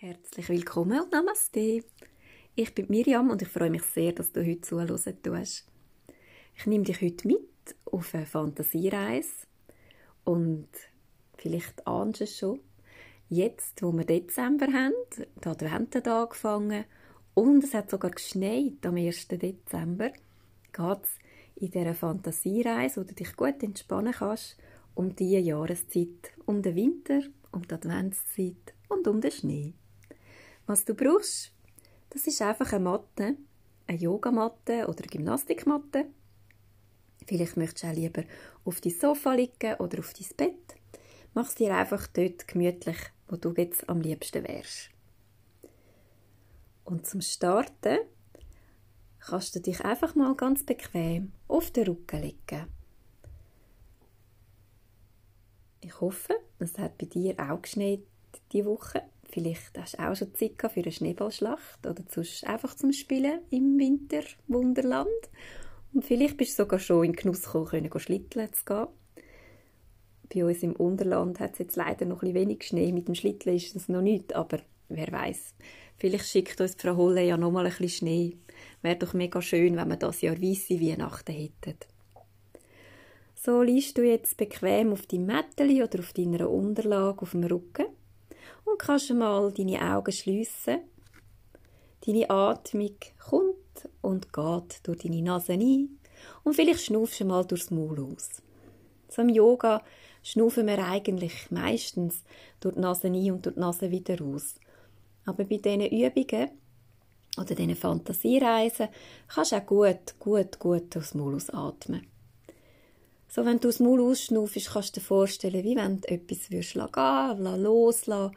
Herzlich willkommen und Namaste. Ich bin Miriam und ich freue mich sehr, dass du heute zuhören tust. Ich nehme dich heute mit auf eine Fantasiereise und vielleicht ahnst du es schon, jetzt, wo wir Dezember haben, der Advent hat angefangen und es hat sogar geschneit am 1. Dezember, geht es in dieser Fantasiereise, wo du dich gut entspannen kannst, um diese Jahreszeit, um den Winter, um die Adventszeit und um den Schnee. Was du brauchst, das ist einfach eine Matte, eine Yogamatte oder eine Gymnastikmatte. Vielleicht möchtest du auch lieber auf dein Sofa liegen oder auf dein Bett. Mach es dir einfach dort gemütlich, wo du jetzt am liebsten wärst. Und zum Starten kannst du dich einfach mal ganz bequem auf den Rücken legen. Ich hoffe, es hat bei dir auch geschneit diese Woche. Vielleicht hast du auch schon Zeit für eine Schneeballschlacht oder sonst einfach zum Spielen im Winterwunderland. Und vielleicht bist du sogar schon in Genuss gekommen, schlitteln zu gehen. Bei uns im Unterland hat es jetzt leider noch ein wenig Schnee. Mit dem Schlitteln ist es noch nicht, aber wer weiß. Vielleicht schickt uns Frau Holle ja noch mal ein bisschen Schnee. Wäre doch mega schön, wenn wir das Jahr weisse Weihnachten hätten. So liegst du jetzt bequem auf deinem Mätteli oder auf deiner Unterlage auf dem Rücken und kannst mal deine Augen schliessen. Deine Atmung kommt und geht durch deine Nase ein und vielleicht schnaufst du mal durchs Maul aus. Zum Yoga schnaufen wir eigentlich meistens durch die Nase ein und durch die Nase wieder aus. Aber bei diesen Übungen oder diesen Fantasiereisen kannst du auch gut, gut, gut durchs Maul ausatmen. So, wenn du das Maul ausschnaufst, kannst du dir vorstellen, wie wenn du etwas würdest gehen, loslassen,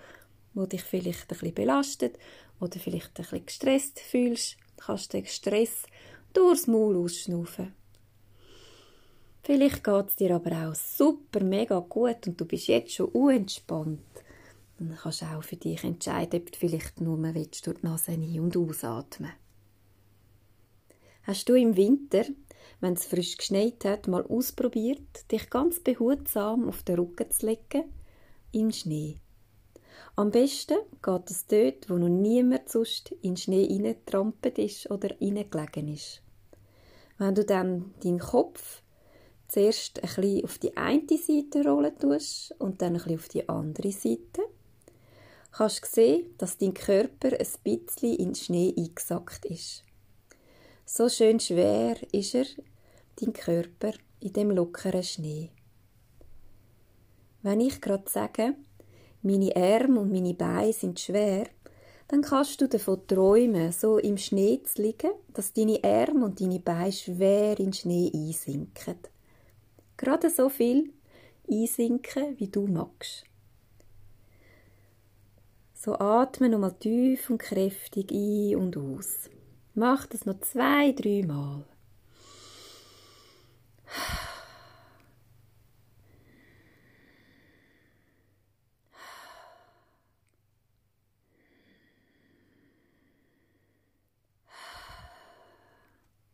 wo dich vielleicht ein bisschen belastet oder vielleicht ein bisschen gestresst fühlst, kannst du den Stress durchs Maul ausschnaufen. Vielleicht geht es dir aber auch super, mega gut und du bist jetzt schon unentspannt. Dann kannst du auch für dich entscheiden, ob du vielleicht nur willst, durch die Nase ein- und ausatmen Hast du im Winter wenn es frisch geschneit hat, mal ausprobiert, dich ganz behutsam auf den Rücken zu legen, in Schnee. Am besten geht es dort, wo noch niemand sonst in Schnee reingetrampelt ist oder reingelegen ist. Wenn du dann deinen Kopf zuerst ein bisschen auf die eine Seite rollen tust und dann ein auf die andere Seite, kannst du sehen, dass dein Körper ein bisschen in Schnee eingesackt ist. So schön schwer ist er dein Körper in dem lockeren Schnee. Wenn ich gerade sage, meine Arme und meine Beine sind schwer, dann kannst du davon träumen, so im Schnee zu liegen, dass deine Arme und deine Beine schwer in den Schnee einsinken. Gerade so viel einsinken, wie du magst. So atme nochmal tief und kräftig ein und aus. Mach das noch zwei, drei Mal.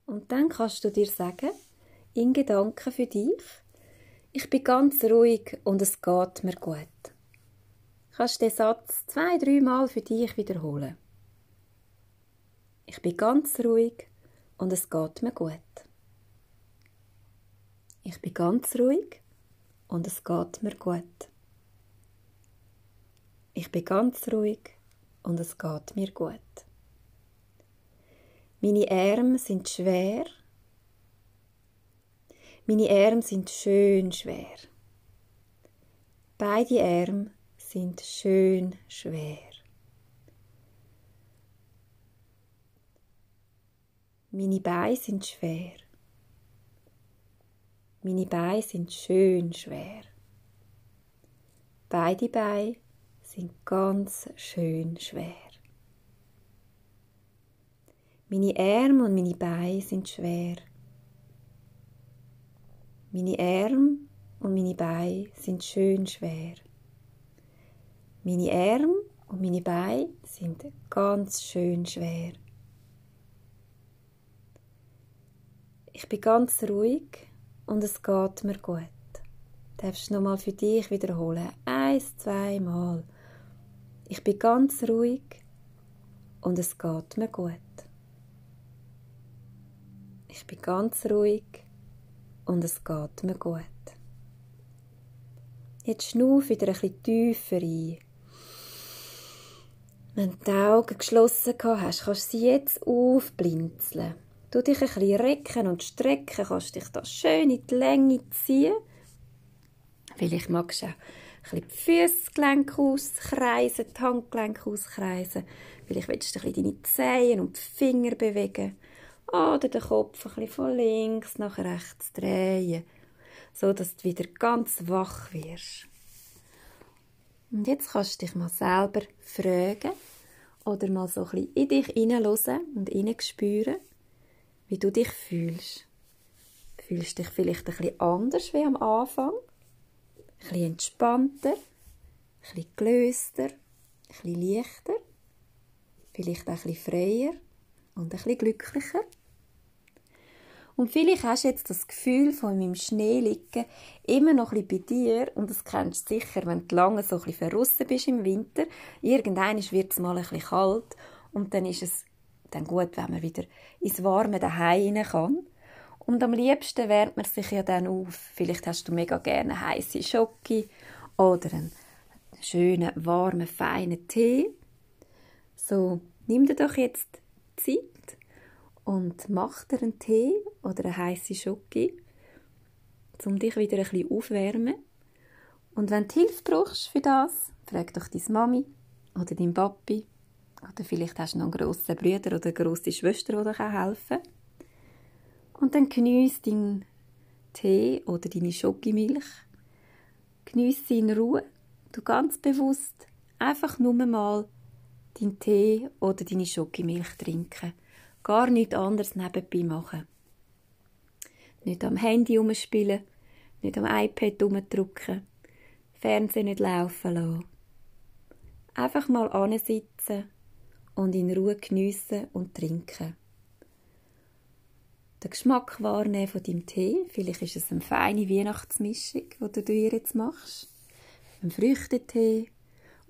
Und dann kannst du dir sagen, in Gedanken für dich, ich bin ganz ruhig und es geht mir gut. Kannst den Satz zwei, dreimal für dich wiederholen. Ich bin ganz ruhig und es geht mir gut. Ich bin ganz ruhig und es geht mir gut. Ich bin ganz ruhig und es geht mir gut. Meine Arme sind schwer. Meine Arme sind schön schwer. Beide Arme sind schön schwer. Meine Beine sind schwer. Meine Beine sind schön schwer. Beide Beine sind ganz schön schwer. Meine Arme und meine Beine sind schwer. Meine Arme und meine Beine sind schön schwer. Meine Arme und meine Beine sind ganz schön schwer. Ich bin ganz ruhig und es geht mir gut. Du darfst nochmal für dich wiederholen. Eins, zweimal. Ich bin ganz ruhig und es geht mir gut. Ich bin ganz ruhig und es geht mir gut. Jetzt schnuff wieder ein bisschen tiefer ein. Wenn du die Augen geschlossen hast, kannst du sie jetzt aufblinzeln. Du dich ein bisschen recken und strecken, kannst dich da schön in die Länge ziehen. Vielleicht magst du auch ein bisschen die Füßgelenke auskreisen, die Handgelenke auskreisen. Vielleicht willst du ein bisschen deine Zehen und die Finger bewegen. Oder den Kopf ein bisschen von links nach rechts drehen, so dass du wieder ganz wach wirst. Und jetzt kannst du dich mal selber fragen oder mal so ein bisschen in dich hineinhören und hineinspüren, wie du dich fühlst. Fühlst du dich vielleicht ein bisschen anders wie am Anfang? Ein bisschen entspannter? Ein bisschen gelöster? Ein bisschen leichter? Vielleicht auch ein bisschen freier und ein bisschen glücklicher? Und vielleicht hast du jetzt das Gefühl von meinem Schnee liegen immer noch ein bisschen bei dir und das kennst du sicher, wenn du lange so ein bisschen verrissen bist im Winter. Irgendwann wird es mal ein bisschen kalt und dann ist es dann gut, wenn man wieder ins warme Daheim rein kann. Und am liebsten wärmt man sich ja dann auf. Vielleicht hast du mega gerne heiße Schoki oder einen schönen, warmen, feinen Tee. So, nimm dir doch jetzt Zeit und mach dir einen Tee oder eine heiße Schoki, um dich wieder ein bisschen aufwärmen. Und wenn du Hilfe brauchst für das, frag doch deine Mami oder deinen Papi oder vielleicht hast du noch einen grossen Bruder oder eine grosse Schwester, die dir helfen kann. Und dann geniess deinen Tee oder deine Schokimilch. Geniess sie in Ruhe. Du ganz bewusst einfach nur mal deinen Tee oder deine Schokimilch trinken gar nichts anderes nebenbei machen. Nicht am Handy rumspielen, nicht am iPad rumdrücken, Fernsehen nicht laufen lassen. Einfach mal ansitzen und in Ruhe geniessen und trinken. Den Geschmack wahrnehmen von deinem Tee. Vielleicht ist es eine feine Weihnachtsmischung, die du dir jetzt machst. Ein Früchtetee.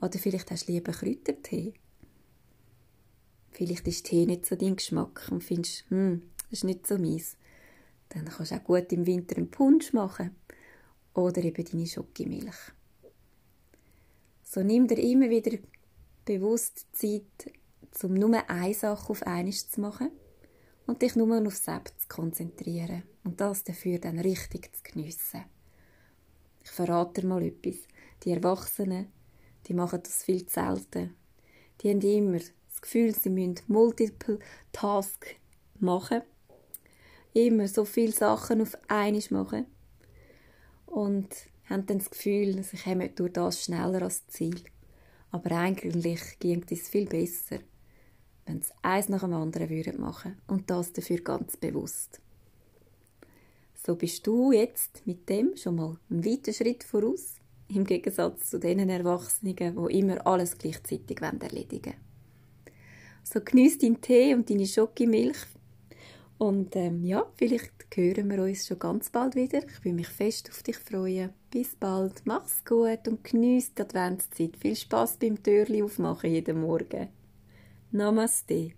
Oder vielleicht hast du lieber Kräutertee. Vielleicht ist Tee nicht so dein Geschmack und findest, hm, das ist nicht so meins. Dann kannst du auch gut im Winter einen Punsch machen. Oder eben deine Schokimilch. So nimm dir immer wieder bewusst Zeit, um nur eine Sache auf einmal zu machen und dich nur auf selbst zu konzentrieren und das dafür dann richtig zu geniessen. Ich verrate dir mal etwas. Die Erwachsenen, die machen das viel zu selten. Die haben immer das Gefühl, sie müssen Multiple Task machen. Immer so viele Sachen auf einmal machen. Und haben dann das Gefühl, sie kommen durch das schneller als Ziel. Aber eigentlich ging es viel besser, wenn sie eins nach dem anderen würden machen und das dafür ganz bewusst. So bist du jetzt mit dem schon mal einen weiten Schritt voraus, im Gegensatz zu den Erwachsenen, die immer alles gleichzeitig erledigen wollen. So genieß deinen Tee und deine Schokimilch. Und ähm, ja, vielleicht hören wir uns schon ganz bald wieder. Ich will mich fest auf dich freuen. Bis bald, mach's gut und genieß die Adventszeit. Viel Spaß beim Türli aufmachen jeden Morgen. Namaste.